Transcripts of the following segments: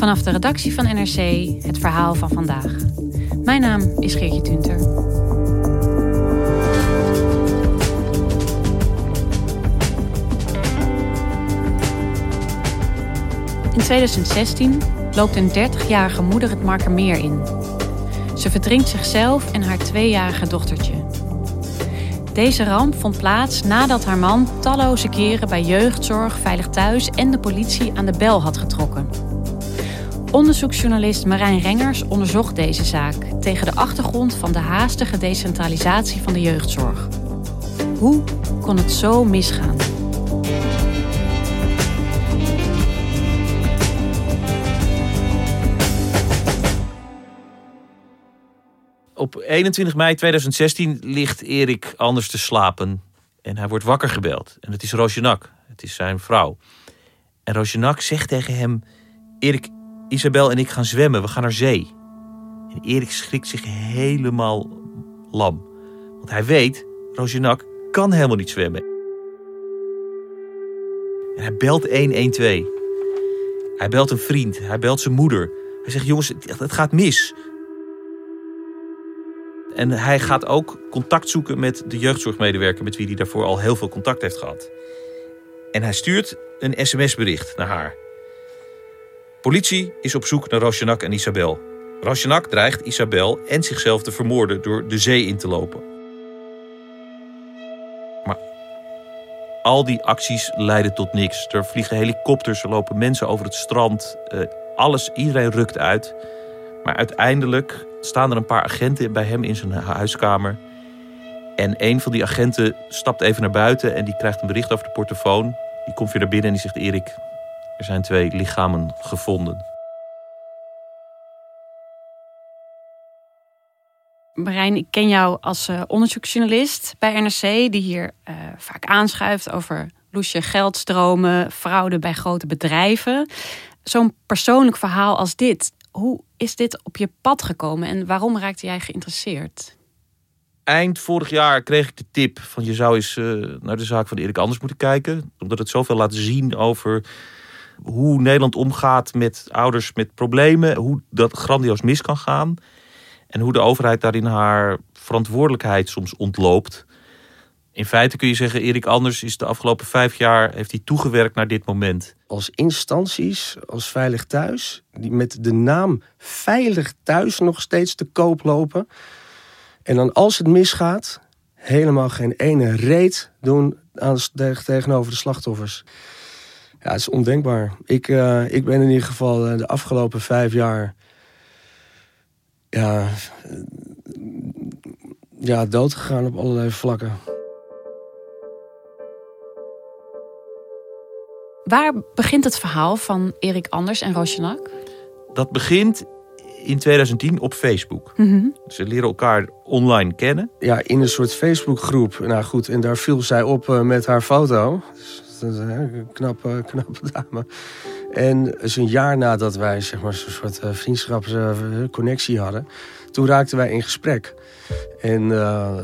Vanaf de redactie van NRC het verhaal van vandaag. Mijn naam is Geertje Tunter. In 2016 loopt een 30-jarige moeder het Markermeer in. Ze verdrinkt zichzelf en haar tweejarige dochtertje. Deze ramp vond plaats nadat haar man talloze keren bij jeugdzorg, veilig thuis en de politie aan de bel had getrokken. Onderzoeksjournalist Marijn Rengers onderzocht deze zaak tegen de achtergrond van de haastige decentralisatie van de jeugdzorg. Hoe kon het zo misgaan? Op 21 mei 2016 ligt Erik anders te slapen. En hij wordt wakker gebeld. En het is Roosjenak. Het is zijn vrouw. En Roosjenak zegt tegen hem... Erik, Isabel en ik gaan zwemmen. We gaan naar zee. En Erik schrikt zich helemaal lam. Want hij weet, Roosjenak kan helemaal niet zwemmen. En hij belt 112. Hij belt een vriend. Hij belt zijn moeder. Hij zegt, jongens, het gaat mis. En hij gaat ook contact zoeken met de jeugdzorgmedewerker met wie hij daarvoor al heel veel contact heeft gehad. En hij stuurt een sms-bericht naar haar. Politie is op zoek naar Rosjanak en Isabel. Rosjanak dreigt Isabel en zichzelf te vermoorden door de zee in te lopen. Maar al die acties leiden tot niks. Er vliegen helikopters, er lopen mensen over het strand. Uh, alles, iedereen rukt uit. Maar uiteindelijk staan er een paar agenten bij hem in zijn huiskamer. En een van die agenten stapt even naar buiten en die krijgt een bericht over de portofoon. Die komt weer naar binnen en die zegt: Erik, er zijn twee lichamen gevonden. Marijn, ik ken jou als uh, onderzoeksjournalist bij NRC, die hier uh, vaak aanschuift over loesje geldstromen, fraude bij grote bedrijven. Zo'n persoonlijk verhaal als dit, hoe is dit op je pad gekomen en waarom raakte jij geïnteresseerd? Eind vorig jaar kreeg ik de tip van je zou eens uh, naar de zaak van Erik Anders moeten kijken. Omdat het zoveel laat zien over hoe Nederland omgaat met ouders met problemen. Hoe dat grandioos mis kan gaan. En hoe de overheid daarin haar verantwoordelijkheid soms ontloopt. In feite kun je zeggen, Erik Anders is de afgelopen vijf jaar heeft hij toegewerkt naar dit moment. Als instanties, als Veilig Thuis, die met de naam Veilig Thuis nog steeds te koop lopen. En dan als het misgaat, helemaal geen ene reet doen tegenover de slachtoffers. Ja, het is ondenkbaar. Ik, uh, ik ben in ieder geval eh, de afgelopen vijf jaar ja, ja, dood gegaan op allerlei vlakken. Waar begint het verhaal van Erik Anders en Roosjenak? Dat begint in 2010 op Facebook. Mm Ze leren elkaar online kennen. Ja, in een soort Facebookgroep. Nou goed, en daar viel zij op uh, met haar foto. Dus, dat is een knappe, knappe dame. En dus een jaar nadat wij zeg maar, een soort uh, vriendschapsconnectie hadden... toen raakten wij in gesprek. En uh,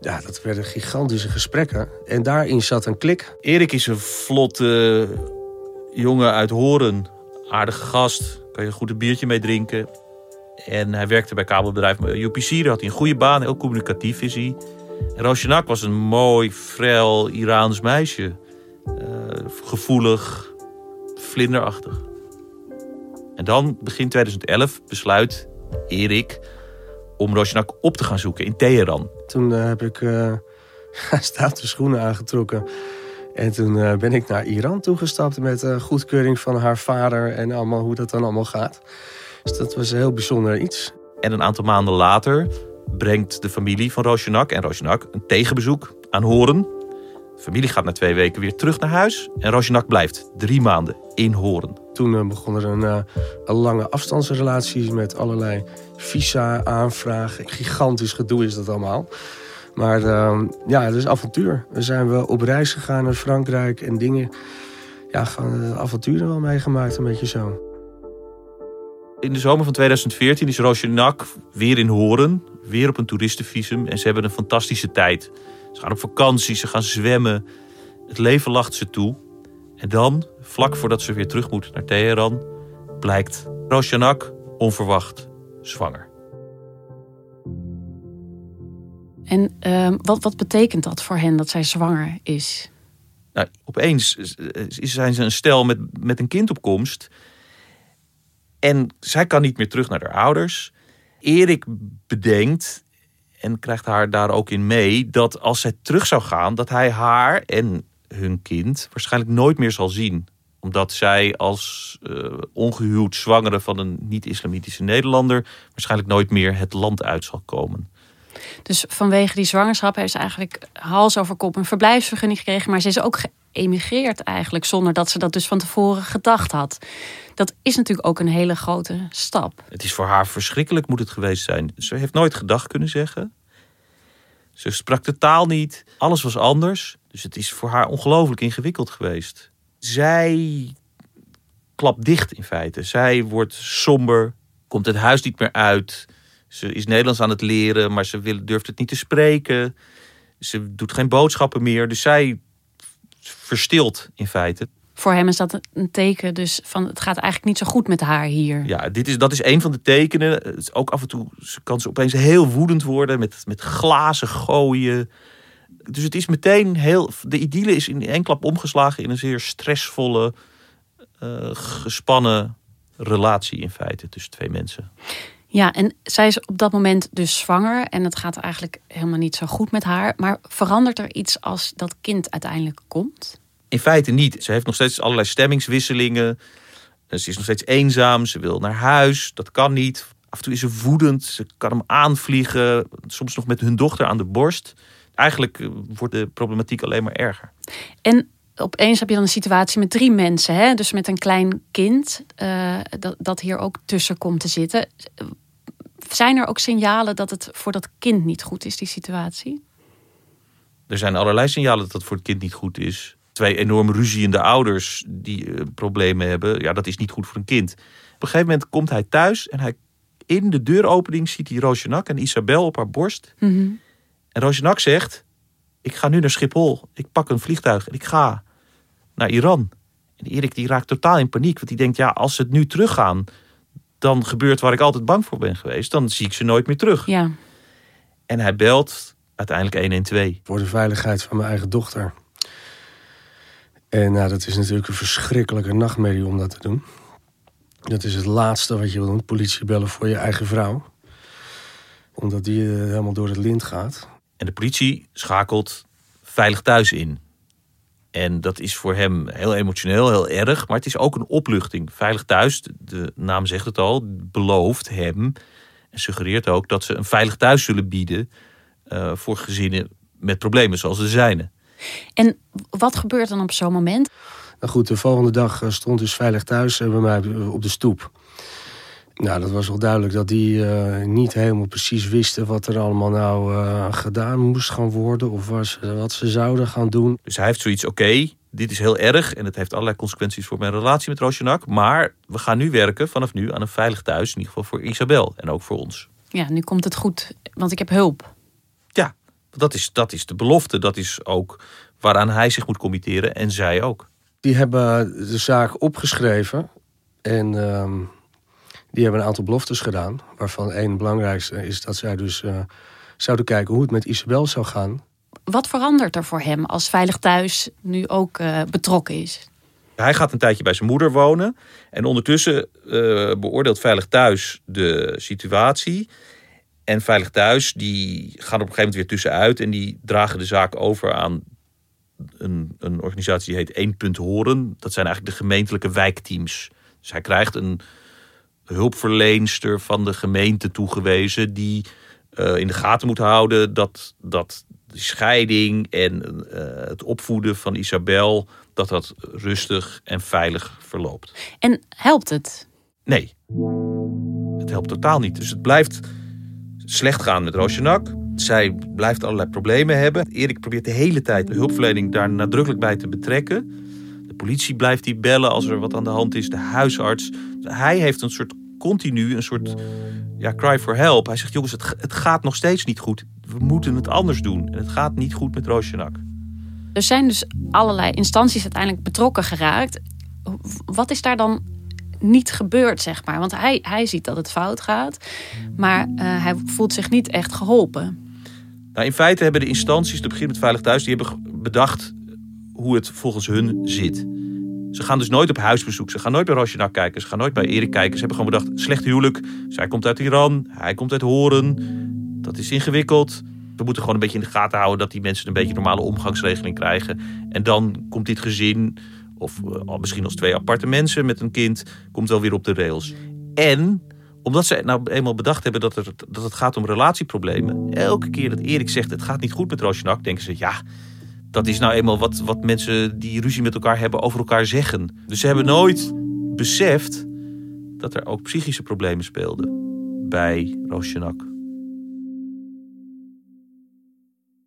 ja, dat werden gigantische gesprekken. En daarin zat een klik. Erik is een vlotte jongen uit Horen. Aardige gast. Kan je een goed een biertje mee drinken. En hij werkte bij kabelbedrijf UPC. Daar had hij een goede baan. Heel communicatief is hij. En was een mooi, frel Iraans meisje. Uh, gevoelig, vlinderachtig. En dan, begin 2011, besluit Erik om Rosjanak op te gaan zoeken in Teheran. Toen uh, heb ik uh, stoute schoenen aangetrokken. En toen ben ik naar Iran toegestapt met goedkeuring van haar vader en allemaal hoe dat dan allemaal gaat. Dus dat was een heel bijzonder iets. En een aantal maanden later brengt de familie van Rosjanak en Rosjanak een tegenbezoek aan Horen. De familie gaat na twee weken weer terug naar huis en Rosjanak blijft drie maanden in Horen. Toen uh, begon er een, uh, een, lange afstandsrelatie met allerlei visa-aanvragen. Gigantisch gedoe is dat allemaal. Maar uh, ja, het is avontuur. We zijn wel op reis gegaan naar Frankrijk en dingen. Ja, gewoon avonturen wel meegemaakt, een beetje zo. In de zomer van 2014 is Rosjanak weer in Horen, weer op een toeristenvisum. En ze hebben een fantastische tijd. Ze gaan op vakantie, ze gaan zwemmen. Het leven lacht ze toe. En dan, vlak voordat ze weer terug moet naar Teheran, blijkt Rosjanak onverwacht zwanger. En uh, wat, wat betekent dat voor hen dat zij zwanger is? Nou, opeens zijn ze een stel met, met een kind op komst. En zij kan niet meer terug naar haar ouders. Erik bedenkt en krijgt haar daar ook in mee dat als zij terug zou gaan, dat hij haar en hun kind waarschijnlijk nooit meer zal zien. Omdat zij als uh, ongehuwd zwangere van een niet-islamitische Nederlander waarschijnlijk nooit meer het land uit zal komen. Dus vanwege die zwangerschap heeft ze eigenlijk hals over kop een verblijfsvergunning gekregen. Maar ze is ook geëmigreerd eigenlijk zonder dat ze dat dus van tevoren gedacht had. Dat is natuurlijk ook een hele grote stap. Het is voor haar verschrikkelijk moet het geweest zijn. Ze heeft nooit gedag kunnen zeggen. Ze sprak de taal niet. Alles was anders. Dus het is voor haar ongelooflijk ingewikkeld geweest. Zij klapt dicht in feite. Zij wordt somber, komt het huis niet meer uit. Ze is Nederlands aan het leren, maar ze durft het niet te spreken. Ze doet geen boodschappen meer. Dus zij verstilt in feite. Voor hem is dat een teken dus van het gaat eigenlijk niet zo goed met haar hier. Ja, dit is, dat is een van de tekenen. Het is ook af en toe kan ze opeens heel woedend worden met, met glazen gooien. Dus het is meteen heel. De idylle is in één klap omgeslagen in een zeer stressvolle, uh, gespannen relatie in feite tussen twee mensen. Ja, en zij is op dat moment dus zwanger en het gaat eigenlijk helemaal niet zo goed met haar. Maar verandert er iets als dat kind uiteindelijk komt? In feite niet. Ze heeft nog steeds allerlei stemmingswisselingen. Ze is nog steeds eenzaam. Ze wil naar huis. Dat kan niet. Af en toe is ze woedend. Ze kan hem aanvliegen. Soms nog met hun dochter aan de borst. Eigenlijk wordt de problematiek alleen maar erger. En opeens heb je dan een situatie met drie mensen. Hè? Dus met een klein kind uh, dat, dat hier ook tussen komt te zitten. Zijn er ook signalen dat het voor dat kind niet goed is, die situatie? Er zijn allerlei signalen dat het voor het kind niet goed is. Twee enorm ruziende ouders die uh, problemen hebben. Ja, dat is niet goed voor een kind. Op een gegeven moment komt hij thuis en hij in de deuropening ziet hij Roosjenak en Isabel op haar borst. Mm -hmm. En Roosjenak zegt: Ik ga nu naar Schiphol. Ik pak een vliegtuig en ik ga naar Iran. En Erik die raakt totaal in paniek. Want die denkt, ja, als ze het nu teruggaan, dan gebeurt waar ik altijd bang voor ben geweest. Dan zie ik ze nooit meer terug. Ja. En hij belt uiteindelijk 112. Voor de veiligheid van mijn eigen dochter. En nou, dat is natuurlijk een verschrikkelijke nachtmerrie om dat te doen. Dat is het laatste wat je wil doen. Politie bellen voor je eigen vrouw. Omdat die uh, helemaal door het lint gaat. En de politie schakelt veilig thuis in. En dat is voor hem heel emotioneel, heel erg. Maar het is ook een opluchting. Veilig thuis, de naam zegt het al, belooft hem en suggereert ook dat ze een veilig thuis zullen bieden uh, voor gezinnen met problemen zoals de zijne. En wat gebeurt dan op zo'n moment? Nou goed, de volgende dag stond dus veilig thuis bij mij op de stoep. Nou, dat was wel duidelijk dat die uh, niet helemaal precies wisten wat er allemaal nou uh, gedaan moest gaan worden of was, wat ze zouden gaan doen. Dus hij heeft zoiets, oké, okay, dit is heel erg en het heeft allerlei consequenties voor mijn relatie met Roosjanak, maar we gaan nu werken vanaf nu aan een veilig thuis, in ieder geval voor Isabel en ook voor ons. Ja, nu komt het goed, want ik heb hulp. Ja, dat is, dat is de belofte, dat is ook waaraan hij zich moet committeren en zij ook. Die hebben de zaak opgeschreven en... Uh, die hebben een aantal beloftes gedaan. Waarvan één belangrijkste is dat zij dus uh, zouden kijken hoe het met Isabel zou gaan. Wat verandert er voor hem als Veilig Thuis nu ook uh, betrokken is? Hij gaat een tijdje bij zijn moeder wonen. En ondertussen uh, beoordeelt Veilig Thuis de situatie. En Veilig Thuis die gaan op een gegeven moment weer tussenuit. En die dragen de zaak over aan een, een organisatie die heet Eén Punt Horen. Dat zijn eigenlijk de gemeentelijke wijkteams. Dus hij krijgt een hulpverleenster van de gemeente toegewezen... die uh, in de gaten moet houden dat, dat de scheiding en uh, het opvoeden van Isabel... dat dat rustig en veilig verloopt. En helpt het? Nee, het helpt totaal niet. Dus het blijft slecht gaan met Roosjenak. Zij blijft allerlei problemen hebben. Erik probeert de hele tijd de hulpverlening daar nadrukkelijk bij te betrekken. Politie blijft die bellen als er wat aan de hand is. De huisarts. Hij heeft een soort continu, een soort ja, cry for help. Hij zegt, jongens, het, het gaat nog steeds niet goed. We moeten het anders doen. En het gaat niet goed met Roosjenak. Er zijn dus allerlei instanties uiteindelijk betrokken geraakt. Wat is daar dan niet gebeurd, zeg maar? Want hij, hij ziet dat het fout gaat, maar uh, hij voelt zich niet echt geholpen. Nou, in feite hebben de instanties, te beginnen met Veilig Thuis, die hebben bedacht hoe het volgens hun zit. Ze gaan dus nooit op huisbezoek. Ze gaan nooit bij Rosjanak kijken. Ze gaan nooit bij Erik kijken. Ze hebben gewoon bedacht, slecht huwelijk. Zij komt uit Iran. Hij komt uit Horen. Dat is ingewikkeld. We moeten gewoon een beetje in de gaten houden... dat die mensen een beetje normale omgangsregeling krijgen. En dan komt dit gezin... of uh, misschien als twee aparte mensen met een kind... komt wel weer op de rails. En omdat ze nou eenmaal bedacht hebben dat, er, dat het gaat om relatieproblemen. Elke keer dat Erik zegt het gaat niet goed met Rosjanak, denken ze ja, dat is nou eenmaal wat, wat mensen die ruzie met elkaar hebben over elkaar zeggen. Dus ze hebben nooit beseft dat er ook psychische problemen speelden bij Rosjanak.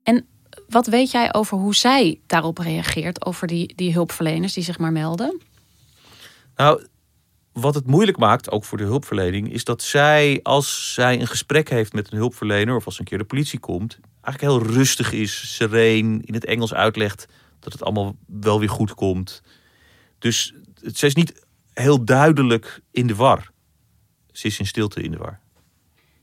En wat weet jij over hoe zij daarop reageert, over die, die hulpverleners die zich maar melden? Nou, wat het moeilijk maakt, ook voor de hulpverlening, is dat zij, als zij een gesprek heeft met een hulpverlener, of als een keer de politie komt, eigenlijk heel rustig is, sereen, in het Engels uitlegt dat het allemaal wel weer goed komt. Dus zij is niet heel duidelijk in de war. Ze is in stilte in de war.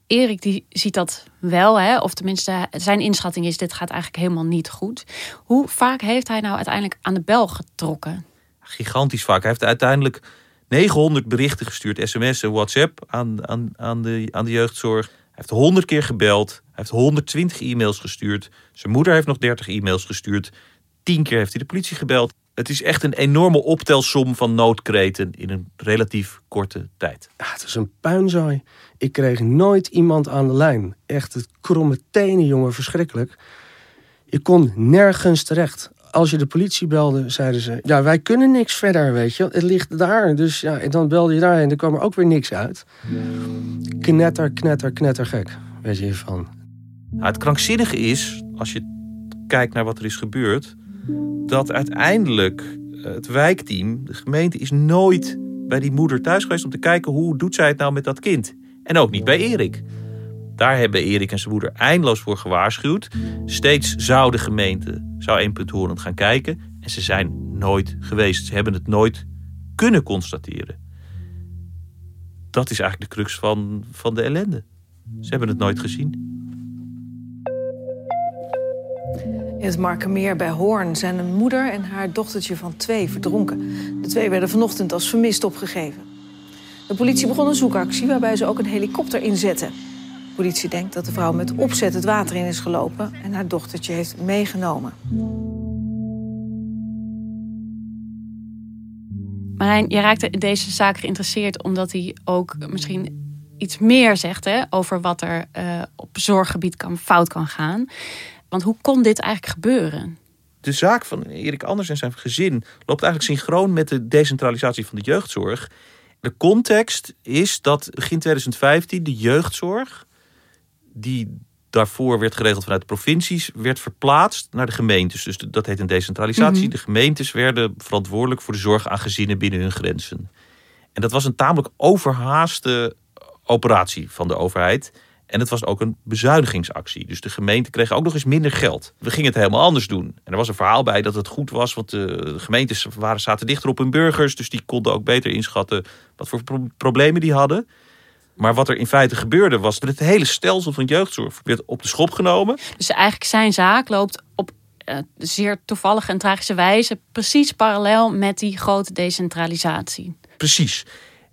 Erik die ziet dat wel, hè? of tenminste zijn inschatting is: dit gaat eigenlijk helemaal niet goed. Hoe vaak heeft hij nou uiteindelijk aan de bel getrokken? Gigantisch vaak. Hij heeft uiteindelijk 900 berichten gestuurd, sms en WhatsApp aan, aan, aan, de, aan de jeugdzorg. Heeft 100 keer gebeld. Hij heeft 120 e-mails gestuurd. Zijn moeder heeft nog 30 e-mails gestuurd. 10 keer heeft hij de politie gebeld. Het is echt een enorme optelsom van noodkreten in een relatief korte tijd. Het is een puinzooi. Ik kreeg nooit iemand aan de lijn. Echt het kromme tenen, jongen, verschrikkelijk. Je kon nergens terecht als je de politie belde, zeiden ze: Ja, wij kunnen niks verder, weet je. Het ligt daar. Dus ja, en dan belde je daar en er kwam er ook weer niks uit. Knetter, knetter, knetter gek. Weet je hiervan. Het krankzinnige is, als je kijkt naar wat er is gebeurd, dat uiteindelijk eh, het wijkteam, de gemeente, is nooit bij die moeder thuis geweest om te kijken hoe doet zij het nou met dat kind. En ook niet bij Erik. Daar hebben Erik en zijn moeder eindeloos voor gewaarschuwd. Steeds zou de gemeente, zou horend gaan kijken. En ze zijn nooit geweest. Ze hebben het nooit kunnen constateren. Dat is eigenlijk de crux van, van de ellende. Ze hebben het nooit gezien. In het Markermeer bij Hoorn zijn een moeder en haar dochtertje van twee verdronken. De twee werden vanochtend als vermist opgegeven. De politie begon een zoekactie waarbij ze ook een helikopter inzetten politie denkt dat de vrouw met opzet het water in is gelopen en haar dochtertje heeft meegenomen. Marijn, je raakte in deze zaak geïnteresseerd omdat hij ook misschien iets meer zegt hè, over wat er uh, op zorggebied kan, fout kan gaan. Want hoe kon dit eigenlijk gebeuren? De zaak van Erik Anders en zijn gezin loopt eigenlijk synchroon met de decentralisatie van de jeugdzorg. De context is dat begin 2015 de jeugdzorg die daarvoor werd geregeld vanuit de provincies, werd verplaatst naar de gemeentes. Dus dat heet een decentralisatie. Mhm. De gemeentes werden verantwoordelijk voor de zorg aan gezinnen binnen hun grenzen. En dat was een tamelijk overhaaste operatie van de overheid. En het was ook een bezuinigingsactie. Dus de gemeente kreeg ook nog eens minder geld. We gingen het helemaal anders doen. En er was een verhaal bij dat het goed was, want de gemeentes waren, zaten dichter op hun burgers. Dus die konden ook beter inschatten wat voor problemen die hadden. Maar wat er in feite gebeurde was dat het hele stelsel van jeugdzorg werd op de schop genomen. Dus eigenlijk zijn zaak loopt op uh, zeer toevallige en tragische wijze precies parallel met die grote decentralisatie. Precies.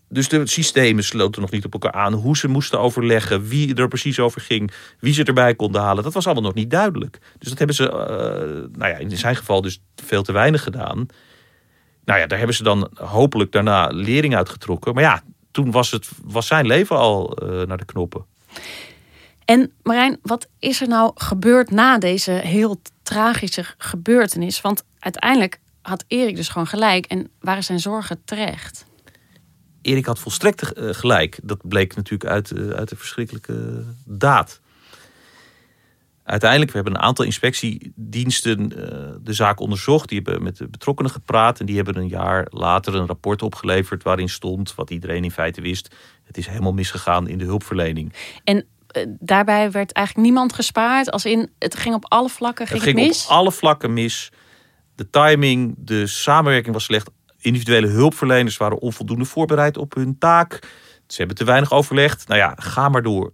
Dus de systemen sloten nog niet op elkaar aan. Hoe ze moesten overleggen, wie er precies over ging, wie ze erbij konden halen, dat was allemaal nog niet duidelijk. Dus dat hebben ze, uh, nou ja, in zijn geval dus veel te weinig gedaan. Nou ja, daar hebben ze dan hopelijk daarna lering uitgetrokken. Maar ja, toen was, het, was zijn leven al uh, naar de knoppen. En Marijn, wat is er nou gebeurd na deze heel tragische gebeurtenis? Want uiteindelijk had Erik dus gewoon gelijk en waren zijn zorgen terecht. Erik had volstrekt eh, gelijk. Dat bleek natuurlijk uit, eh, uit de verschrikkelijke daad. Uiteindelijk, we hebben een aantal inspectiediensten uh, de zaak onderzocht. Die hebben met de betrokkenen gepraat. En die hebben een jaar later een rapport opgeleverd waarin stond wat iedereen in feite wist. Het is helemaal misgegaan in de hulpverlening. En daarbij werd eigenlijk niemand gespaard. Als in, het ging op alle vlakken ging het ging mis? op alle vlakken mis. De timing, de samenwerking was slecht. Individuele hulpverleners waren onvoldoende voorbereid op hun taak. Ze hebben te weinig overlegd. Nou ja, ga maar door.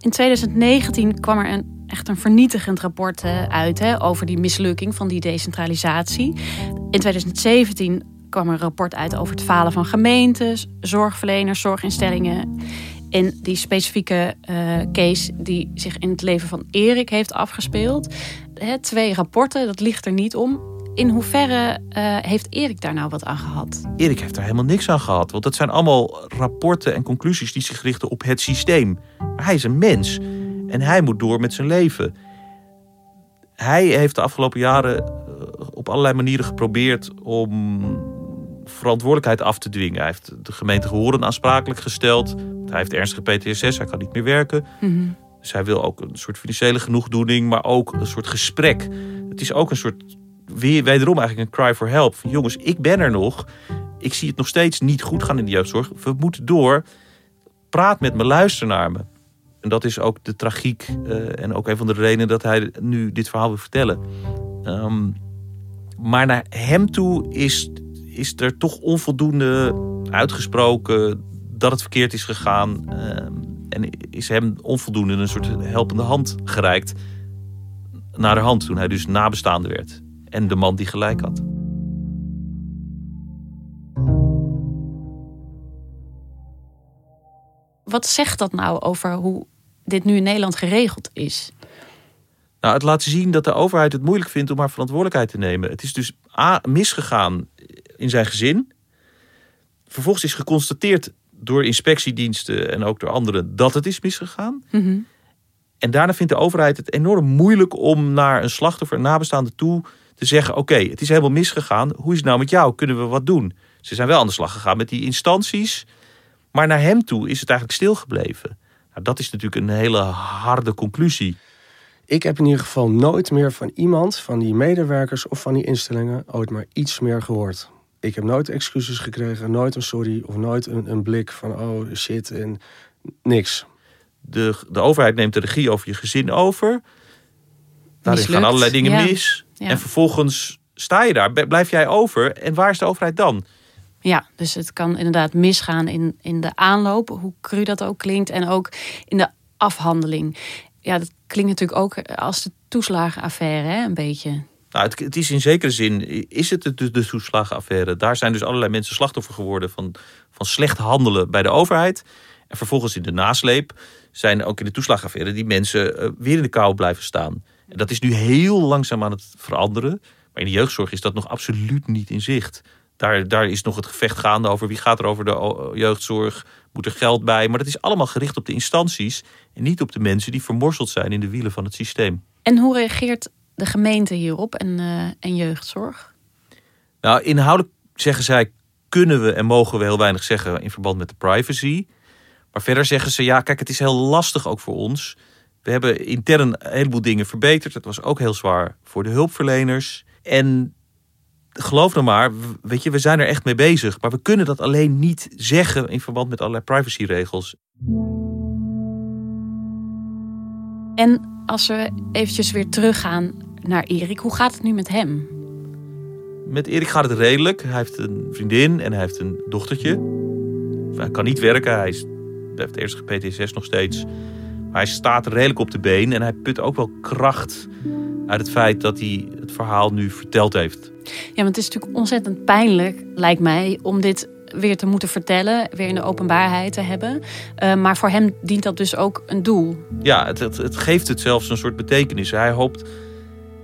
In 2019 kwam er een, echt een vernietigend rapport eh, uit hè, over die mislukking van die decentralisatie. In 2017 kwam er een rapport uit over het falen van gemeentes, zorgverleners, zorginstellingen. En die specifieke uh, case die zich in het leven van Erik heeft afgespeeld. Hè, twee rapporten, dat ligt er niet om. In hoeverre uh, heeft Erik daar nou wat aan gehad? Erik heeft daar helemaal niks aan gehad. Want dat zijn allemaal rapporten en conclusies die zich richten op het systeem. Maar hij is een mens. En hij moet door met zijn leven. Hij heeft de afgelopen jaren uh, op allerlei manieren geprobeerd om verantwoordelijkheid af te dwingen. Hij heeft de gemeente Gehoren aansprakelijk gesteld. Hij heeft ernstige PTSS, hij kan niet meer werken. Mm -hmm. Dus hij wil ook een soort financiële genoegdoening, maar ook een soort gesprek. Het is ook een soort, wederom eigenlijk een cry for help. Jongens, ik ben er nog. Ik zie het nog steeds niet goed gaan in de jeugdzorg. We moeten door. Praat met me, luister naar me. En dat is ook de tragiek uh, en ook een van de redenen dat hij nu dit verhaal wil vertellen. Um, maar naar hem toe is is er toch onvoldoende uitgesproken dat het verkeerd is gegaan. Uh, en is hem onvoldoende een soort helpende hand gereikt. Naar de hand toen hij dus nabestaande werd. En de man die gelijk had. Wat zegt dat nou over hoe dit nu in Nederland geregeld is? Nou, het laat zien dat de overheid het moeilijk vindt om haar verantwoordelijkheid te nemen. Het is dus A, misgegaan in zijn gezin. Vervolgens is geconstateerd door inspectiediensten en ook door anderen dat het is misgegaan. Mm -hmm. En daarna vindt de overheid het enorm moeilijk om naar een slachtoffer, nabestaande toe te zeggen: Oké, okay, het is helemaal misgegaan. Hoe is het nou met jou? Kunnen we wat doen? Ze zijn wel aan de slag gegaan met die instanties. Maar naar hem toe is het eigenlijk stilgebleven. Nou, dat is natuurlijk een hele harde conclusie. Ik heb in ieder geval nooit meer van iemand, van die medewerkers of van die instellingen, ooit maar iets meer gehoord. Ik heb nooit excuses gekregen, nooit een sorry of nooit een, een blik van oh shit en niks. De, de overheid neemt de regie over je gezin over. Daarin gaan allerlei dingen ja. mis. Ja. En vervolgens sta je daar, blijf jij over. En waar is de overheid dan? Ja, dus het kan inderdaad misgaan in, in de aanloop, hoe cru dat ook klinkt, en ook in de afhandeling. Ja, dat klinkt natuurlijk ook als de toeslagenaffaire, hè, een beetje. Nou, het, het, is in zekere zin, is het de, de toeslagenaffaire. Daar zijn dus allerlei mensen slachtoffer geworden van, van slecht handelen bij de overheid. En vervolgens in de nasleep zijn ook in de toeslagenaffaire die mensen uh, weer in de kou blijven staan. En dat is nu heel langzaam aan het veranderen. Maar in de jeugdzorg is dat nog absoluut niet in zicht. Daar, daar is nog het gevecht gaande over wie gaat er over de jeugdzorg, moet er geld bij. Maar dat is allemaal gericht op de instanties en niet op de mensen die vermorzeld zijn in de wielen van het systeem. En hoe reageert de gemeente hierop en, uh, en jeugdzorg? Nou, inhoudelijk zeggen zij kunnen we en mogen we heel weinig zeggen in verband met de privacy. Maar verder zeggen ze ja, kijk, het is heel lastig ook voor ons. We hebben intern een heleboel dingen verbeterd. Het was ook heel zwaar voor de hulpverleners. En geloof nou maar, weet je, we zijn er echt mee bezig. Maar we kunnen dat alleen niet zeggen in verband met allerlei privacyregels. En als we eventjes weer teruggaan naar Erik, hoe gaat het nu met hem? Met Erik gaat het redelijk. Hij heeft een vriendin en hij heeft een dochtertje. Hij kan niet werken, hij, is, hij heeft PTSS nog steeds. Hij staat redelijk op de been en hij put ook wel kracht uit het feit dat hij het verhaal nu verteld heeft. Ja, want het is natuurlijk ontzettend pijnlijk, lijkt mij, om dit weer te moeten vertellen, weer in de openbaarheid te hebben. Uh, maar voor hem dient dat dus ook een doel. Ja, het, het, het, geeft het zelfs een soort betekenis. Hij hoopt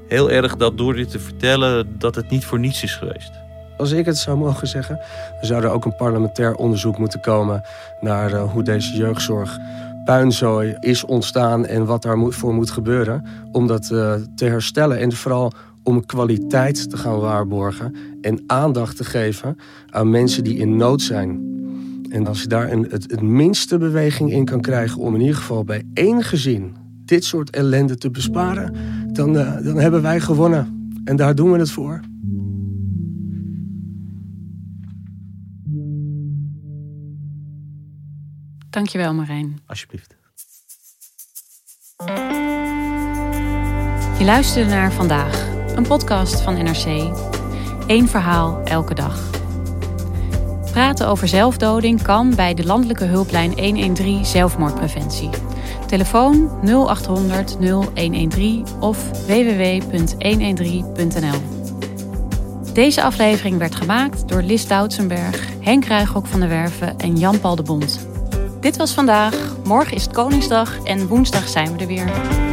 heel erg dat door dit te vertellen, dat het niet voor niets is geweest. Als ik het zou mogen zeggen, zou er ook een parlementair onderzoek moeten komen naar uh, hoe deze jeugdzorg puinzooi is ontstaan en wat daarvoor moet gebeuren om dat uh, te herstellen. En vooral om kwaliteit te gaan waarborgen en aandacht te geven aan mensen die in nood zijn. En als je daar een, het, minste beweging in kan krijgen om in ieder geval bij één gezin dit soort ellende te besparen, dan, uh, dan hebben wij gewonnen. En daar doen we het voor. Dankjewel Marijn. Alsjeblieft. Je luisterde naar Vandaag, een podcast van NRC. Eén verhaal elke dag. Praten over zelfdoding kan bij de landelijke hulplijn 113 zelfmoordpreventie. Telefoon 0800 0113 of www.113.nl. Deze aflevering werd gemaakt door Lis Doutsenberg, Henk Ruigrok van der Werven en Jan-Paul de Bond. Dit was vandaag. Morgen is het Koningsdag en woensdag zijn we er weer.